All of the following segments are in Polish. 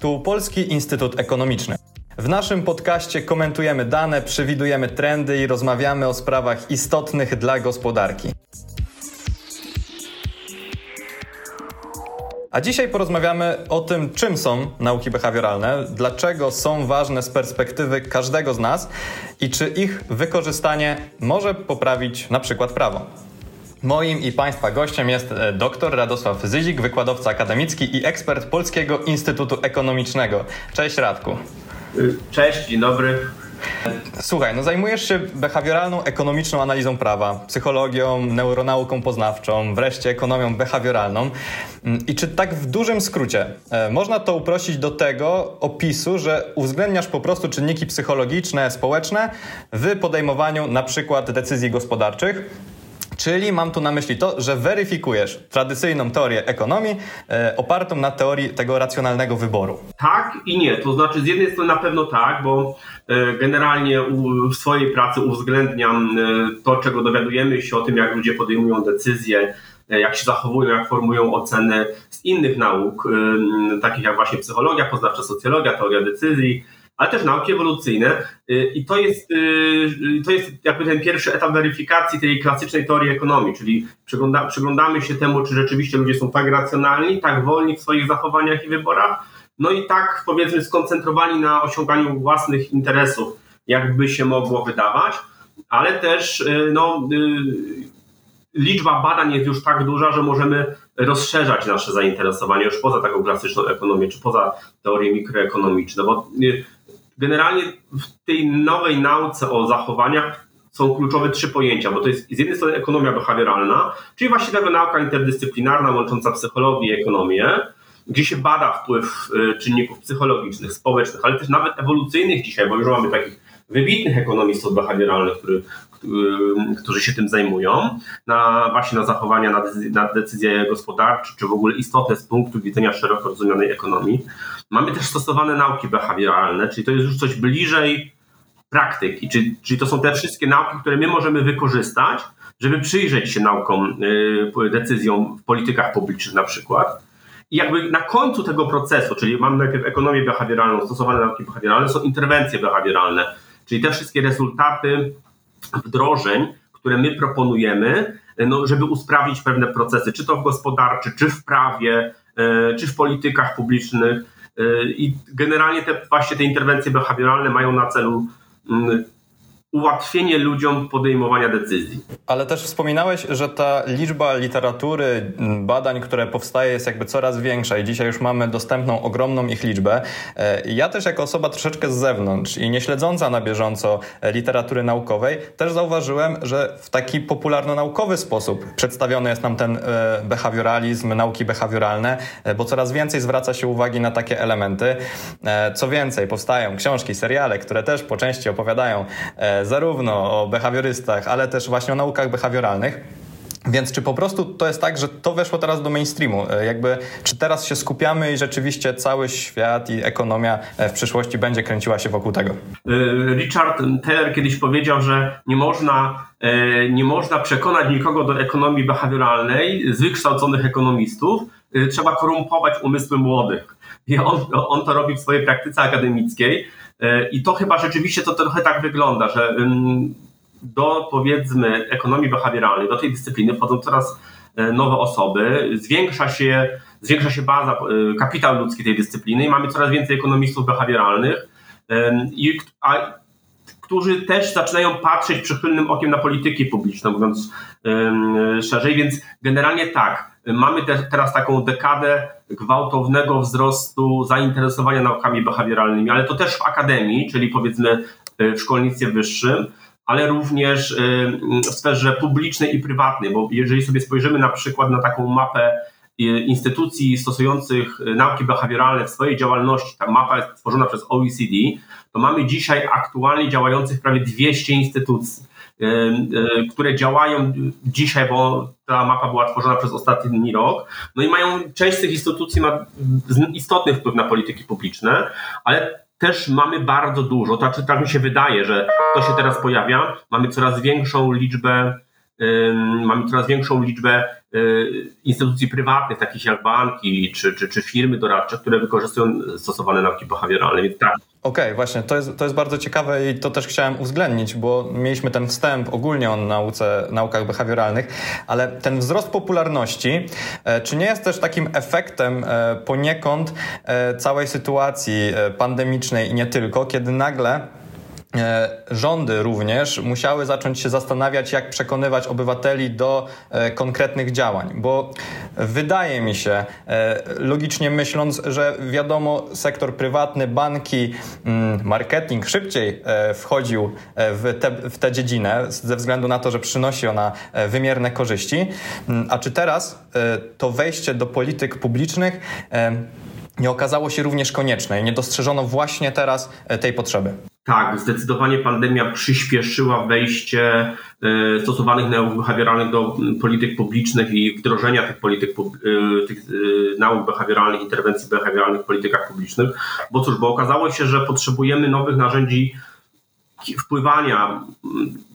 Tu Polski Instytut Ekonomiczny. W naszym podcaście komentujemy dane, przewidujemy trendy i rozmawiamy o sprawach istotnych dla gospodarki. A dzisiaj porozmawiamy o tym, czym są nauki behawioralne, dlaczego są ważne z perspektywy każdego z nas i czy ich wykorzystanie może poprawić na przykład prawo. Moim i Państwa gościem jest e, dr Radosław Zyzik, wykładowca akademicki i ekspert Polskiego Instytutu Ekonomicznego. Cześć Radku. Cześć, dzień dobry. Słuchaj, no zajmujesz się behawioralną, ekonomiczną analizą prawa, psychologią, neuronauką poznawczą, wreszcie ekonomią behawioralną. Mm, I czy tak w dużym skrócie e, można to uprościć do tego opisu, że uwzględniasz po prostu czynniki psychologiczne, społeczne w podejmowaniu na przykład decyzji gospodarczych? Czyli mam tu na myśli to, że weryfikujesz tradycyjną teorię ekonomii e, opartą na teorii tego racjonalnego wyboru. Tak i nie. To znaczy, z jednej strony na pewno tak, bo e, generalnie u, w swojej pracy uwzględniam e, to, czego dowiadujemy się o tym, jak ludzie podejmują decyzje, e, jak się zachowują, jak formują oceny z innych nauk, e, takich jak właśnie psychologia poznawcza, socjologia, teoria decyzji ale też nauki ewolucyjne. Y, I to jest, y, to jest jakby ten pierwszy etap weryfikacji tej klasycznej teorii ekonomii, czyli przygląda, przyglądamy się temu, czy rzeczywiście ludzie są tak racjonalni, tak wolni w swoich zachowaniach i wyborach, no i tak powiedzmy skoncentrowani na osiąganiu własnych interesów, jakby się mogło wydawać, ale też y, no, liczba badań jest już tak duża, że możemy rozszerzać nasze zainteresowanie już poza taką klasyczną ekonomię, czy poza teorie mikroekonomiczne, bo generalnie w tej nowej nauce o zachowaniach są kluczowe trzy pojęcia, bo to jest z jednej strony ekonomia behawioralna, czyli właśnie taka nauka interdyscyplinarna łącząca psychologię i ekonomię, gdzie się bada wpływ y, czynników psychologicznych, społecznych, ale też nawet ewolucyjnych dzisiaj, bo już mamy takich wybitnych ekonomistów behawioralnych, który, którzy się tym zajmują, na, właśnie na zachowania, na, na decyzje gospodarcze, czy w ogóle istotne z punktu widzenia szeroko rozumianej ekonomii. Mamy też stosowane nauki behawioralne, czyli to jest już coś bliżej praktyki, czyli, czyli to są te wszystkie nauki, które my możemy wykorzystać, żeby przyjrzeć się naukom, yy, decyzjom w politykach publicznych na przykład. I jakby na końcu tego procesu, czyli mamy najpierw ekonomię behawioralną, stosowane nauki behawioralne, są interwencje behawioralne, czyli te wszystkie rezultaty wdrożeń, które my proponujemy, no, żeby usprawnić pewne procesy, czy to w gospodarczy, czy w prawie, yy, czy w politykach publicznych. I generalnie te właśnie te interwencje behawioralne mają na celu mm, ułatwienie ludziom podejmowania decyzji. Ale też wspominałeś, że ta liczba literatury, badań, które powstaje jest jakby coraz większa i dzisiaj już mamy dostępną ogromną ich liczbę. E, ja też jako osoba troszeczkę z zewnątrz i nie śledząca na bieżąco literatury naukowej, też zauważyłem, że w taki popularno-naukowy sposób przedstawiony jest nam ten e, behawioralizm, nauki behawioralne, e, bo coraz więcej zwraca się uwagi na takie elementy. Co więcej, powstają książki, seriale, które też po części opowiadają zarówno o behawiorystach, ale też właśnie o naukach behawioralnych. Więc czy po prostu to jest tak, że to weszło teraz do mainstreamu? E, jakby, czy teraz się skupiamy i rzeczywiście cały świat i ekonomia e, w przyszłości będzie kręciła się wokół tego? E, Richard Taylor kiedyś powiedział, że nie można, nie można przekonać nikogo do ekonomii behawioralnej z wykształconych ekonomistów, trzeba korumpować umysły młodych. I on, on to robi w swojej praktyce akademickiej. I to chyba rzeczywiście to trochę tak wygląda, że do powiedzmy ekonomii behawioralnej, do tej dyscypliny wchodzą coraz e, nowe osoby, zwiększa się, zwiększa się baza, e, kapitał ludzki tej dyscypliny i mamy coraz więcej ekonomistów behawioralnych, a, którzy też zaczynają patrzeć przychylnym okiem na polityki publiczne, mówiąc szerzej, więc generalnie tak, mamy te, teraz taką dekadę gwałtownego wzrostu zainteresowania naukami behawioralnymi, ale to też w akademii, czyli powiedzmy e, w szkolnictwie wyższym, ale również w sferze publicznej i prywatnej, bo jeżeli sobie spojrzymy na przykład na taką mapę instytucji stosujących y, nauki behawioralne w swojej działalności, ta mapa jest tworzona przez OECD, to mamy dzisiaj aktualnie działających prawie 200 instytucji, które działają dzisiaj, bo ta mapa była tworzona przez ostatni rok. No i mają, część z tych instytucji ma istotny wpływ na polityki publiczne, ale też mamy bardzo dużo, znaczy tak mi się wydaje, że to się teraz pojawia, mamy coraz większą liczbę mamy coraz większą liczbę instytucji prywatnych, takich jak banki czy, czy, czy firmy doradcze, które wykorzystują stosowane nauki behawioralne. Tak, Okej, okay, właśnie, to jest, to jest bardzo ciekawe i to też chciałem uwzględnić, bo mieliśmy ten wstęp ogólnie o nauce, naukach behawioralnych, ale ten wzrost popularności, e, czy nie jest też takim efektem e, poniekąd e, całej sytuacji pandemicznej i nie tylko, kiedy nagle rządy również musiały zacząć się zastanawiać, jak przekonywać obywateli do e, konkretnych działań, bo wydaje mi się, e, logicznie myśląc, że wiadomo, sektor prywatny, banki, mm, marketing szybciej wchodził w tę w dziedzinę ze względu na to, że przynosi ona wymierne korzyści. Mm, a czy teraz to wejście do polityk publicznych nie okazało się również konieczne i nie dostrzeżono właśnie teraz tej potrzeby? Tak, zdecydowanie pandemia przyspieszyła wejście e, stosowanych nauk behawioralnych do polityk publicznych i wdrożenia tych polityk, e, tych e, nauk behawioralnych, interwencji behawioralnych w politykach publicznych. Bo cóż, bo okazało się, że potrzebujemy nowych narzędzi wpływania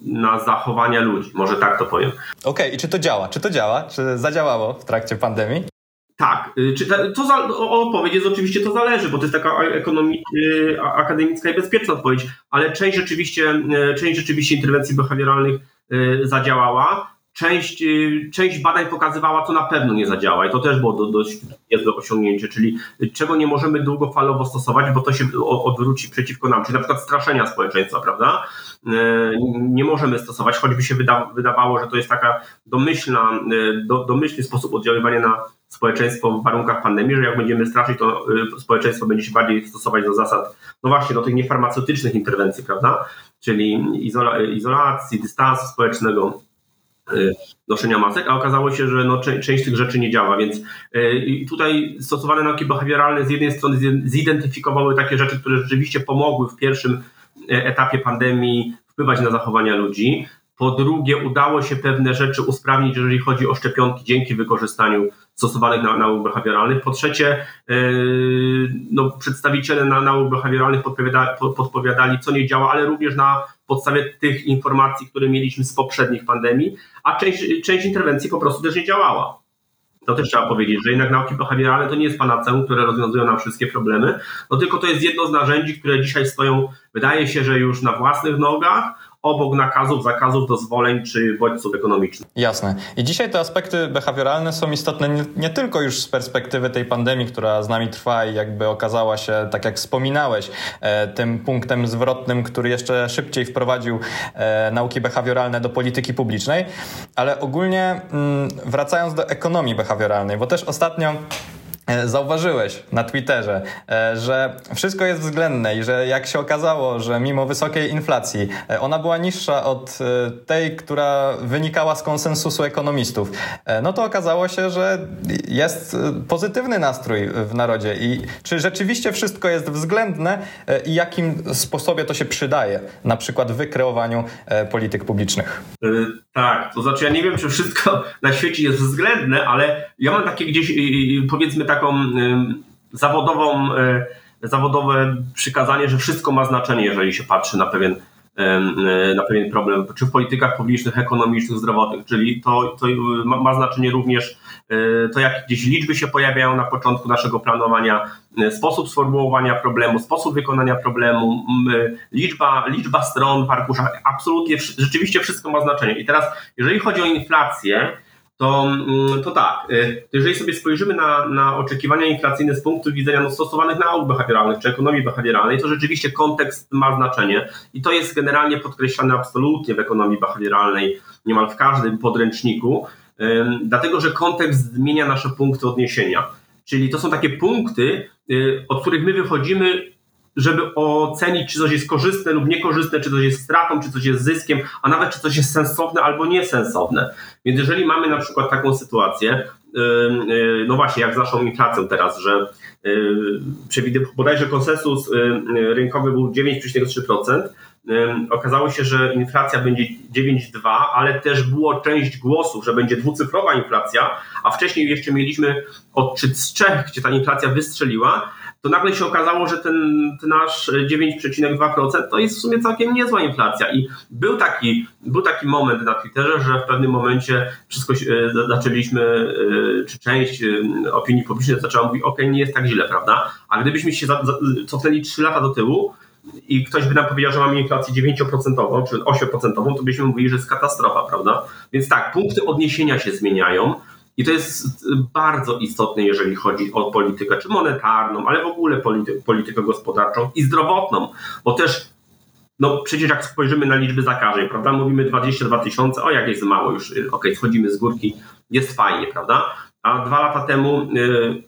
na zachowania ludzi, może tak to powiem. Okej, okay, i czy to działa? Czy to działa? Czy zadziałało w trakcie pandemii? Tak, y, czy to za, odpowiedź jest oczywiście to zależy, bo to jest taka ekonomii, y, akademicka i bezpieczna odpowiedź, ale część rzeczywiście, y, część rzeczywiście interwencji behawioralnych zadziałała, część, część badań pokazywała, co na pewno nie zadziała i to też było do, dość niezłe osiągnięcie, czyli czego nie możemy długofalowo stosować, bo to się odwróci przeciwko nam, czyli na przykład straszenia społeczeństwa, prawda? Nie możemy stosować, choćby się wyda, wydawało, że to jest taka domyślna, do, domyślny sposób oddziaływania na społeczeństwo w warunkach pandemii, że jak będziemy straszyć, to y, społeczeństwo będzie się bardziej stosować do zasad, no właśnie, do tych niefarmaceutycznych interwencji, prawda? Czyli izola, izolacji, dystansu społecznego, y, noszenia masek, a okazało się, że no, część tych rzeczy nie działa, więc y, tutaj stosowane nauki behawioralne z jednej strony zidentyfikowały takie rzeczy, które rzeczywiście pomogły w pierwszym etapie pandemii wpływać na zachowania ludzi, po drugie, udało się pewne rzeczy usprawnić, jeżeli chodzi o szczepionki, dzięki wykorzystaniu stosowanych nauk behawioralnych. Po trzecie, yy, no, przedstawiciele na nauk behawioralnych podpowiadali, podpowiadali, co nie działa, ale również na podstawie tych informacji, które mieliśmy z poprzednich pandemii, a część, część interwencji po prostu też nie działała. To też trzeba powiedzieć, że jednak nauki behawioralne to nie jest panaceum, które rozwiązują nam wszystkie problemy, no tylko to jest jedno z narzędzi, które dzisiaj stoją, wydaje się, że już na własnych nogach, obok nakazów, zakazów, dozwoleń czy bodźców ekonomicznych. Jasne. I dzisiaj te aspekty behawioralne są istotne nie, nie, tylko już z perspektywy tej pandemii, która z nami trwa i jakby okazała się, tak jak wspominałeś, e, tym punktem zwrotnym, który jeszcze szybciej wprowadził e, nauki behawioralne do polityki publicznej, ale ogólnie mm, wracając do ekonomii behawioralnej, bo też ostatnio zauważyłeś na Twitterze, e, że wszystko jest względne i że jak się okazało, że mimo wysokiej inflacji e, ona była niższa od tej, która wynikała z konsensusu ekonomistów, no to okazało się, że jest pozytywny nastrój w narodzie. I czy rzeczywiście wszystko jest względne i jakim sposobie to się przydaje, na przykład w wykreowaniu polityk publicznych? Tak, to znaczy ja nie wiem, czy wszystko na świecie jest względne, ale ja mam takie gdzieś, powiedzmy taką zawodową, zawodowe przykazanie, że wszystko ma znaczenie, jeżeli się patrzy na pewien na pewien problem, czy w politykach publicznych, ekonomicznych, zdrowotnych, czyli to, to ma, ma znaczenie również e, to, jak gdzieś liczby się pojawiają na początku naszego planowania, e, sposób sformułowania problemu, sposób wykonania problemu, liczba, liczba stron w arkuszach, absolutnie, rzeczywiście wszystko ma znaczenie. I teraz, jeżeli chodzi o inflację, to, mm, to tak, y, jeżeli sobie spojrzymy na, na oczekiwania inflacyjne z punktu widzenia no, stosowanych nauk behawioralnych czy ekonomii behawioralnej, to rzeczywiście kontekst ma znaczenie i to jest generalnie podkreślane absolutnie w ekonomii behawioralnej, niemal w każdym podręczniku, dlatego że kontekst zmienia nasze punkty odniesienia. Czyli to są takie punkty, y, od których my wychodzimy żeby ocenić, czy coś jest korzystne lub niekorzystne, czy coś jest stratą, czy coś jest zyskiem, a nawet czy coś jest sensowne albo niesensowne. Więc jeżeli mamy na przykład taką sytuację, no właśnie, jak z naszą inflacją teraz, że przewidywał bodajże konsensus rynkowy był 9,3%, okazało się, że inflacja będzie 9,2, ale też było część głosów, że będzie dwucyfrowa inflacja, a wcześniej jeszcze mieliśmy odczyt z Czech, gdzie ta inflacja wystrzeliła, to nagle się okazało, że ten, ten nasz 9,2% to jest w sumie całkiem niezła inflacja. I był taki, był taki moment na Twitterze, że w pewnym momencie wszystko e, zaczęliśmy, e, czy część e, opinii publicznej zaczęła mówić, ok, nie jest tak źle, prawda? A gdybyśmy się cofnęli 3 lata do tyłu, i ktoś by nam powiedział, że mamy inflację 9% czy 8%, to byśmy mówili, że jest katastrofa, prawda? Więc tak, punkty odniesienia się zmieniają. I to jest bardzo istotne, jeżeli chodzi o politykę, czy monetarną, ale w ogóle politykę, politykę gospodarczą i zdrowotną, bo też no przecież jak spojrzymy na liczby zakażeń, prawda, mówimy 22 tysiące, o jak jest mało już, okej, okay, schodzimy z górki, jest fajnie, prawda, a dwa lata temu y,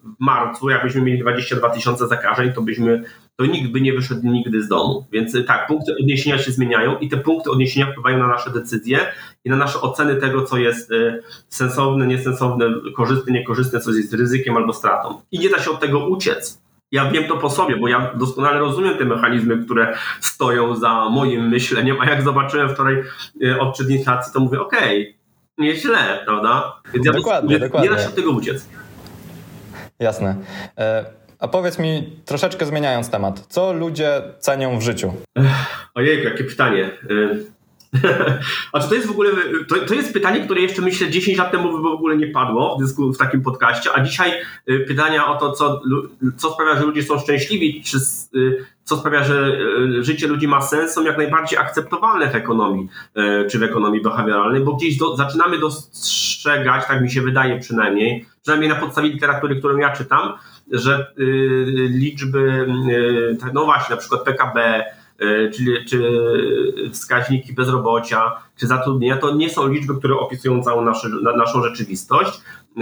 w marcu, jakbyśmy mieli 22 tysiące zakażeń, to byśmy to nikt by nie wyszedł nigdy z domu. Więc y, tak, punkty odniesienia się zmieniają i te punkty odniesienia wpływają na nasze decyzje i na nasze oceny tego, co jest y, sensowne, niesensowne, korzystne, niekorzystne, co jest ryzykiem albo stratą. I nie da się od tego uciec. Ja wiem to po sobie, bo ja doskonale rozumiem te mechanizmy, które stoją za moim myśleniem, a jak zobaczyłem wczoraj odczyt inflacji, to mówię, okej, okay, nieźle, prawda? Więc dokładnie, nie, dokładnie. nie da się od tego uciec. Jasne. E, a powiedz mi, troszeczkę zmieniając temat, co ludzie cenią w życiu? Ojej, jakie pytanie. A czy to jest w ogóle, to, to jest pytanie, które jeszcze myślę 10 lat temu w ogóle nie padło w, dysku, w takim podcaście, a dzisiaj y, pytania o to, co, co sprawia, że ludzie są szczęśliwi, czy y, co sprawia, że y, życie ludzi ma sens, są jak najbardziej akceptowalne w ekonomii, czy w ekonomii behawioralnej, bo gdzieś do, zaczynamy dostrzegać, tak mi się wydaje przynajmniej, przynajmniej na podstawie literatury, którą ja czytam, że liczby, no właśnie, na przykład PKB, E, czy, czy wskaźniki bezrobocia, czy zatrudnienia, to nie są liczby, które opisują całą naszy, naszą rzeczywistość e,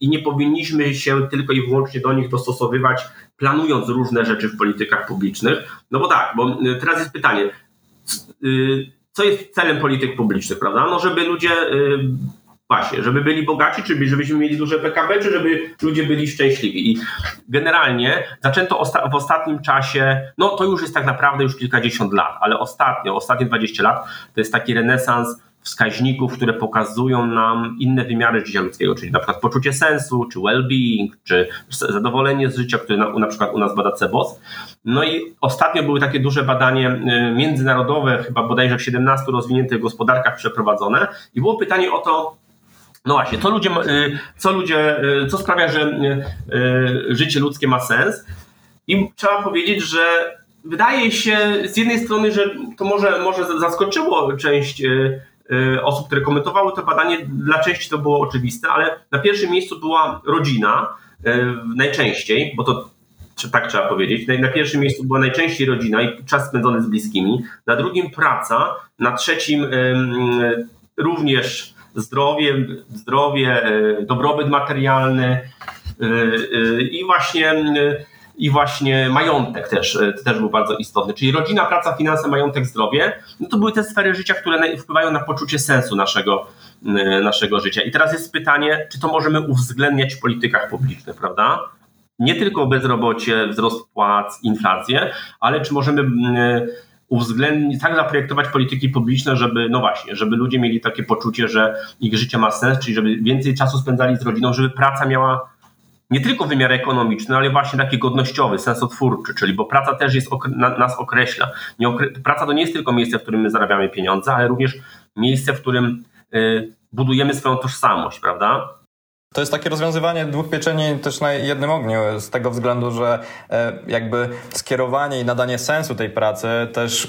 i nie powinniśmy się tylko i wyłącznie do nich dostosowywać, planując różne rzeczy w politykach publicznych. No bo tak, bo teraz jest pytanie, co jest celem polityk publicznych, prawda? No, żeby ludzie Właśnie, żeby byli bogaci, czy żebyśmy mieli duże PKB, czy żeby ludzie byli szczęśliwi. I generalnie zaczęto osta w ostatnim czasie, no to już jest tak naprawdę już kilkadziesiąt lat, ale ostatnio, ostatnie 20 lat to jest taki renesans wskaźników, które pokazują nam inne wymiary życia ludzkiego, czyli na przykład poczucie sensu, czy well-being, czy zadowolenie z życia, które na, na przykład u nas bada CEBOS. No i ostatnio były takie duże badanie y, międzynarodowe, chyba bodajże w 17 rozwiniętych gospodarkach przeprowadzone i było pytanie o to, no właśnie, co ludzie, y, co ludzie, y, co sprawia, że y, życie ludzkie ma sens? I trzeba powiedzieć, że wydaje się z jednej strony, że to może, może zaskoczyło część osób, które komentowały to badanie, dla części to było oczywiste, ale na pierwszym miejscu była rodzina, najczęściej, bo to tak trzeba powiedzieć. Na pierwszym miejscu była najczęściej rodzina i czas spędzony z bliskimi, na drugim praca, na trzecim również zdrowie, zdrowie e, dobrobyt materialny e, e, i właśnie i właśnie majątek też, też był bardzo istotny. Czyli rodzina, praca, finanse, majątek, zdrowie, no to były te sfery życia, które wpływają na poczucie sensu naszego, naszego życia. I teraz jest pytanie, czy to możemy uwzględniać w politykach publicznych, prawda? Nie tylko bezrobocie, wzrost płac, inflację, ale czy możemy uwzględnić, tak zaprojektować polityki publiczne, żeby, no właśnie, żeby ludzie mieli takie poczucie, że ich życie ma sens, czyli żeby więcej czasu spędzali z rodziną, żeby praca miała nie tylko wymiar ekonomiczny, ale właśnie taki godnościowy, sensotwórczy, czyli bo praca też jest, nas określa. Okre praca to nie jest tylko miejsce, w którym my zarabiamy pieniądze, ale również miejsce, w którym y, budujemy swoją tożsamość, prawda? To jest takie rozwiązywanie dwóch pieczeni też na jednym ogniu, z tego względu, że e, jakby skierowanie i nadanie sensu tej pracy też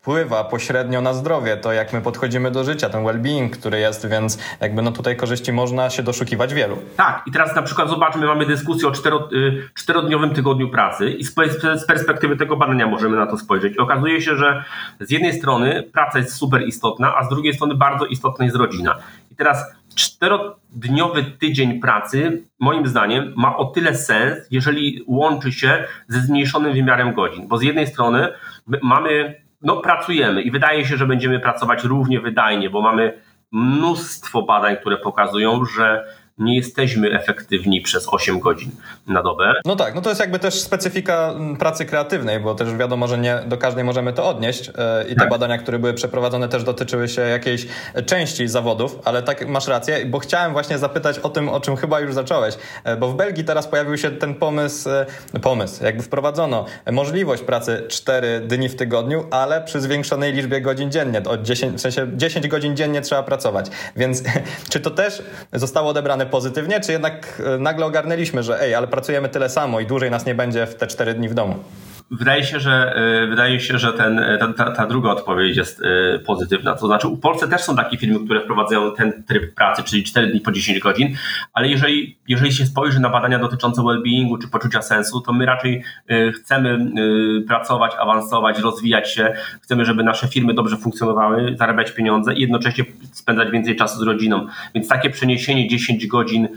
wpływa pośrednio na zdrowie, to jak my podchodzimy do życia, ten well-being, który jest, więc jakby no tutaj korzyści można się doszukiwać wielu. Tak, i teraz na przykład zobaczmy, mamy dyskusję o cztero, y, czterodniowym tygodniu pracy i z perspektywy tego badania możemy na to spojrzeć. I okazuje się, że z jednej strony praca jest super istotna, a z drugiej strony bardzo istotna jest rodzina. I teraz czterodniowy tydzień pracy, moim zdaniem, ma o tyle sens, jeżeli łączy się ze zmniejszonym wymiarem godzin. Bo z jednej strony mamy, no pracujemy i wydaje się, że będziemy pracować równie wydajnie, bo mamy mnóstwo badań, które pokazują, że nie jesteśmy efektywni przez 8 godzin na dobę. No tak, no to jest jakby też specyfika mm, pracy kreatywnej, bo też wiadomo, że nie do każdej możemy to odnieść e, i te tak. badania, które były przeprowadzone też dotyczyły się jakiejś części zawodów, ale tak masz rację, bo chciałem właśnie zapytać o tym, o czym chyba już zacząłeś, e, bo w Belgii teraz pojawił się ten pomysł, e, pomysł, jakby wprowadzono możliwość pracy 4 dni w tygodniu, ale przy zwiększonej liczbie godzin dziennie, od 10, w sensie 10 godzin dziennie trzeba pracować, więc czy to też zostało odebrane pozytywnie, czy jednak e, nagle ogarnęliśmy, że ej, ale pracujemy tyle samo i dłużej nas nie będzie w te cztery dni w domu? Wydaje się, że, e, wydaje się, że ten, e, ta, ta, druga odpowiedź jest e, pozytywna. To znaczy, u Polsce też są takie firmy, które wprowadzają ten tryb pracy, czyli 4 dni po 10 godzin, ale jeżeli, jeżeli się spojrzy na badania dotyczące well-beingu czy poczucia sensu, to my raczej chcemy pracować, awansować, rozwijać się, chcemy, żeby nasze firmy dobrze funkcjonowały, zarabiać pieniądze i jednocześnie spędzać więcej czasu z rodziną. Więc takie przeniesienie 10 godzin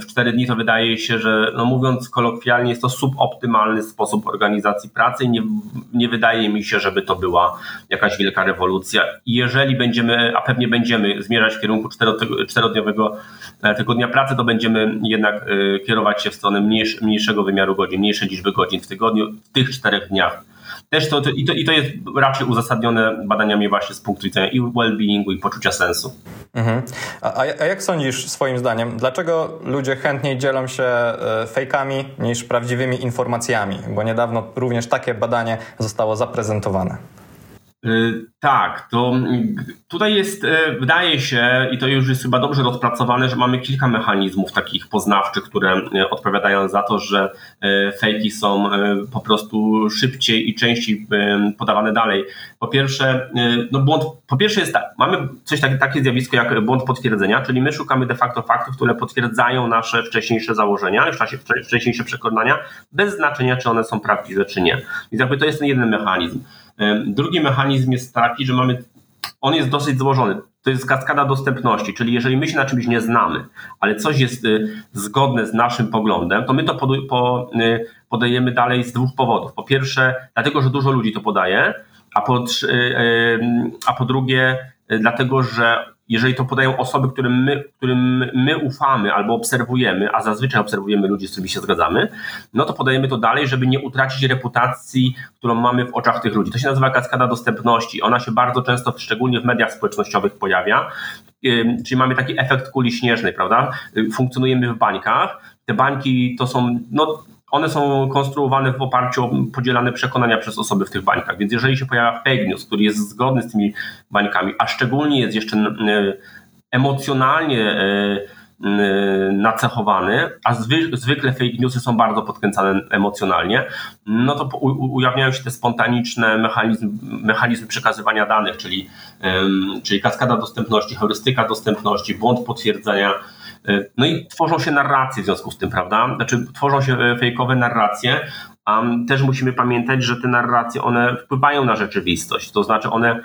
w 4 dni to wydaje się, że no mówiąc kolokwialnie, jest to suboptymalny sposób organizacji pracy nie, nie wydaje mi się, żeby to była jakaś wielka rewolucja. Jeżeli będziemy, a pewnie będziemy zmierzać w kierunku czterodniowego e, tygodnia pracy, to będziemy jednak e, kierować się w stronę mniejszego wymiaru godzin, mniejszej liczby godzin w tygodniu, w tych czterech dniach też to, i, to, i to jest raczej uzasadnione badaniami właśnie z punktu widzenia i well-beingu, i poczucia sensu. Mhm. A, a jak sądzisz swoim zdaniem, dlaczego ludzie chętniej dzielą się e, fejkami niż prawdziwymi informacjami? Bo niedawno również takie badanie zostało zaprezentowane. Y, tak, to mm, tutaj jest, y, wydaje się, i to już jest chyba dobrze rozpracowane, że mamy kilka mechanizmów takich poznawczych, które y, odpowiadają za to, że fejki są po prostu szybciej i częściej podawane dalej. Po pierwsze, no błąd, po pierwsze jest tak, mamy coś takie, takie zjawisko jak błąd potwierdzenia, czyli my szukamy de facto faktów, które potwierdzają nasze wcześniejsze założenia, wcześniejsze przekonania, bez znaczenia, czy one są prawdziwe, czy nie. Więc jakby to jest ten jeden mechanizm. Drugi mechanizm jest taki, że mamy, on jest dosyć złożony. To jest kaskada dostępności, czyli jeżeli my się na czymś nie znamy, ale coś jest y, zgodne z naszym poglądem, to my to y, podajemy dalej z dwóch powodów. Po pierwsze, dlatego, że dużo ludzi to podaje, a po, y, a po drugie, dlatego, że jeżeli to podają osoby, którym my, którym my ufamy albo obserwujemy, a zazwyczaj obserwujemy ludzi, z którymi się zgadzamy, no to podajemy to dalej, żeby nie utracić reputacji, którą mamy w oczach tych ludzi. To się nazywa kaskada dostępności. Ona się bardzo często, szczególnie w mediach społecznościowych, pojawia. Czyli mamy taki efekt kuli śnieżnej, prawda? Funkcjonujemy w bańkach. Te bańki to są, no, one są konstruowane w oparciu o podzielane przekonania przez osoby w tych bańkach. Więc jeżeli się pojawia fake news, który jest zgodny z tymi bańkami, a szczególnie jest jeszcze e, emocjonalnie e, e, nacechowany, a zwykle fake newsy są bardzo podkręcane emocjonalnie, no to ujawniają się te spontaniczne mechanizmy, mechanizmy przekazywania danych, czyli, czyli kaskada dostępności, heurystyka dostępności, błąd potwierdzenia, no i tworzą się narracje w związku z tym, prawda? Znaczy tworzą się e, fejkowe narracje, a też musimy pamiętać, że te narracje, one wpływają na rzeczywistość, to znaczy one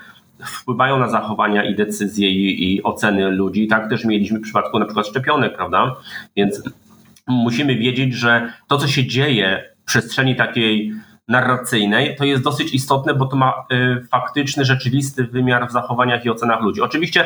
wpływają na zachowania i decyzje i, i oceny ludzi. Tak też mieliśmy w przypadku na przykład szczepionek, prawda? Więc musimy wiedzieć, że to, co się dzieje w przestrzeni takiej narracyjnej, to jest dosyć istotne, bo to ma y, faktyczny, rzeczywisty wymiar w zachowaniach i ocenach ludzi. Oczywiście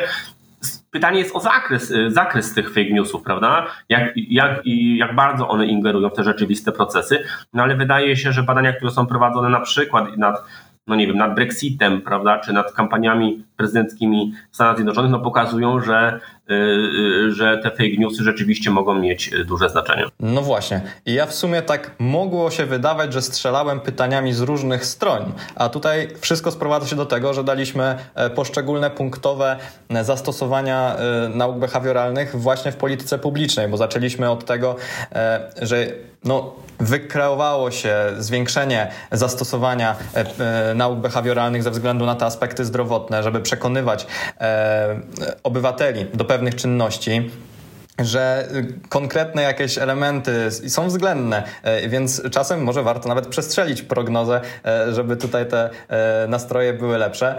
pytanie jest o zakres, y, zakres tych fake newsów, prawda? Jak, jak, jak bardzo one ingerują w te rzeczywiste procesy. No ale wydaje się, że badania, które są prowadzone na przykład nad no nie wiem, nad Brexitem, prawda, czy nad kampaniami prezydenckimi w Stanach Zjednoczonych, no pokazują, że, yy, że te fake newsy rzeczywiście mogą mieć duże znaczenie. No właśnie. I ja w sumie tak mogło się wydawać, że strzelałem pytaniami z różnych stron, a tutaj wszystko sprowadza się do tego, że daliśmy e, poszczególne punktowe e, zastosowania e, nauk behawioralnych właśnie w polityce publicznej, bo zaczęliśmy od tego, że no, wykreowało się zwiększenie zastosowania nauk behawioralnych ze względu na te aspekty zdrowotne, żeby przekonywać e, obywateli do pewnych czynności że konkretne jakieś elementy są względne, e, więc czasem może warto nawet przestrzelić prognozę, e, żeby tutaj te nastroje były lepsze.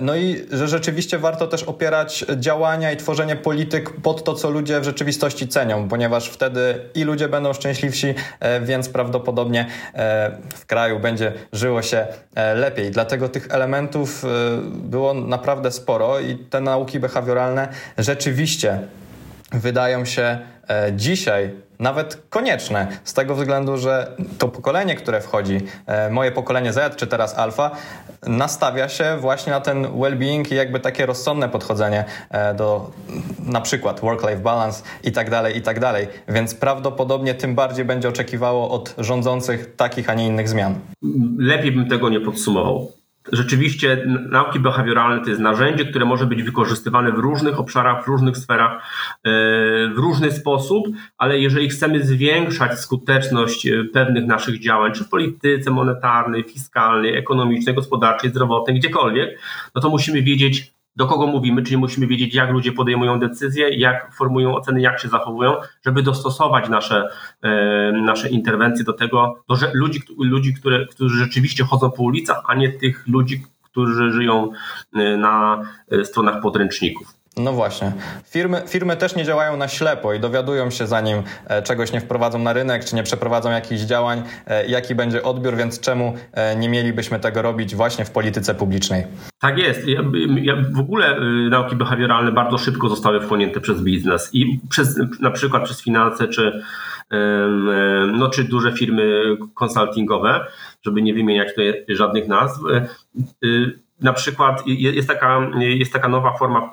No i że rzeczywiście warto też opierać działania i tworzenie polityk pod to, co ludzie w rzeczywistości cenią, ponieważ wtedy i ludzie będą szczęśliwsi, więc prawdopodobnie w kraju będzie żyło się lepiej. Dlatego tych elementów było naprawdę sporo i te nauki behawioralne rzeczywiście wydają się e, dzisiaj nawet konieczne, z tego względu, że to pokolenie, które wchodzi, e, moje pokolenie Z czy teraz Alfa, nastawia się właśnie na ten well-being i jakby takie rozsądne podchodzenie e, do na przykład work-life balance i tak dalej, i tak dalej. Więc prawdopodobnie tym bardziej będzie oczekiwało od rządzących takich, a nie innych zmian. Lepiej bym tego nie podsumował rzeczywiście nauki behawioralne to jest narzędzie, które może być wykorzystywane w różnych obszarach, w różnych sferach, e, w różny sposób, ale jeżeli chcemy zwiększać skuteczność e, pewnych naszych działań, czy w polityce monetarnej, fiskalnej, ekonomicznej, gospodarczej, zdrowotnej, gdziekolwiek, no to musimy wiedzieć, do kogo mówimy, czyli musimy wiedzieć, jak ludzie podejmują decyzje, jak formują oceny, jak się zachowują, żeby dostosować nasze, e, nasze interwencje do tego, do ludzi, ludzi które, którzy rzeczywiście chodzą po ulicach, a nie tych ludzi, którzy żyją e, na e, stronach podręczników. No właśnie. Firmy, firmy też nie działają na ślepo i dowiadują się, zanim e, czegoś nie wprowadzą na rynek, czy nie przeprowadzą jakichś działań, e, jaki będzie odbiór, więc czemu e, nie mielibyśmy tego robić właśnie w polityce publicznej? Tak jest. Ja, ja w ogóle nauki behawioralne bardzo szybko zostały wchłonięte przez biznes i przez, na przykład przez finanse, czy, no, czy duże firmy konsultingowe, żeby nie wymieniać tutaj żadnych nazw na przykład jest taka, jest taka nowa forma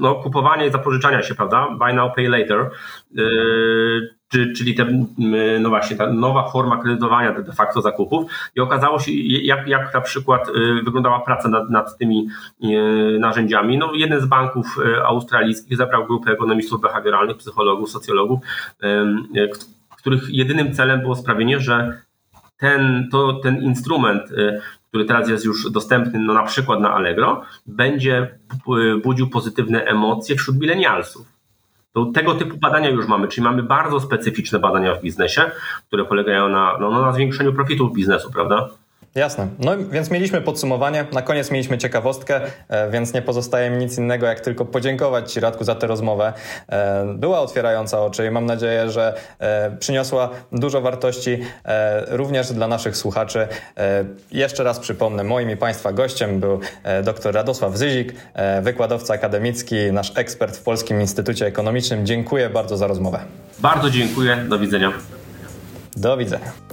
no, kupowania i zapożyczania się, prawda? Buy now, pay later. Yy, czyli te, yy, no właśnie, ta nowa forma kredytowania de facto zakupów. I okazało się, jak, jak na przykład yy, wyglądała praca nad, nad tymi narzędziami. No, jeden z banków australijskich zebrał grupę ekonomistów behawioralnych, psychologów, socjologów, których jedynym celem było sprawienie, że ten, to, ten instrument który teraz jest już dostępny no, na przykład na Allegro, będzie budził pozytywne emocje wśród milenialsów. To tego typu badania już mamy, czyli mamy bardzo specyficzne badania w biznesie, które polegają na, no, na zwiększeniu profitów biznesu, prawda? Jasne. No więc mieliśmy podsumowanie, na koniec mieliśmy ciekawostkę, e, więc nie pozostaje mi nic innego, jak tylko podziękować Ci Radku za tę rozmowę. E, była otwierająca oczy i mam nadzieję, że e, przyniosła dużo wartości również dla naszych słuchaczy. Jeszcze raz przypomnę, moim i Państwa gościem był dr Radosław Zyzik, wykładowca akademicki, nasz ekspert w Polskim Instytucie Ekonomicznym. Dziękuję bardzo za rozmowę. Bardzo dziękuję. Do widzenia. Do widzenia.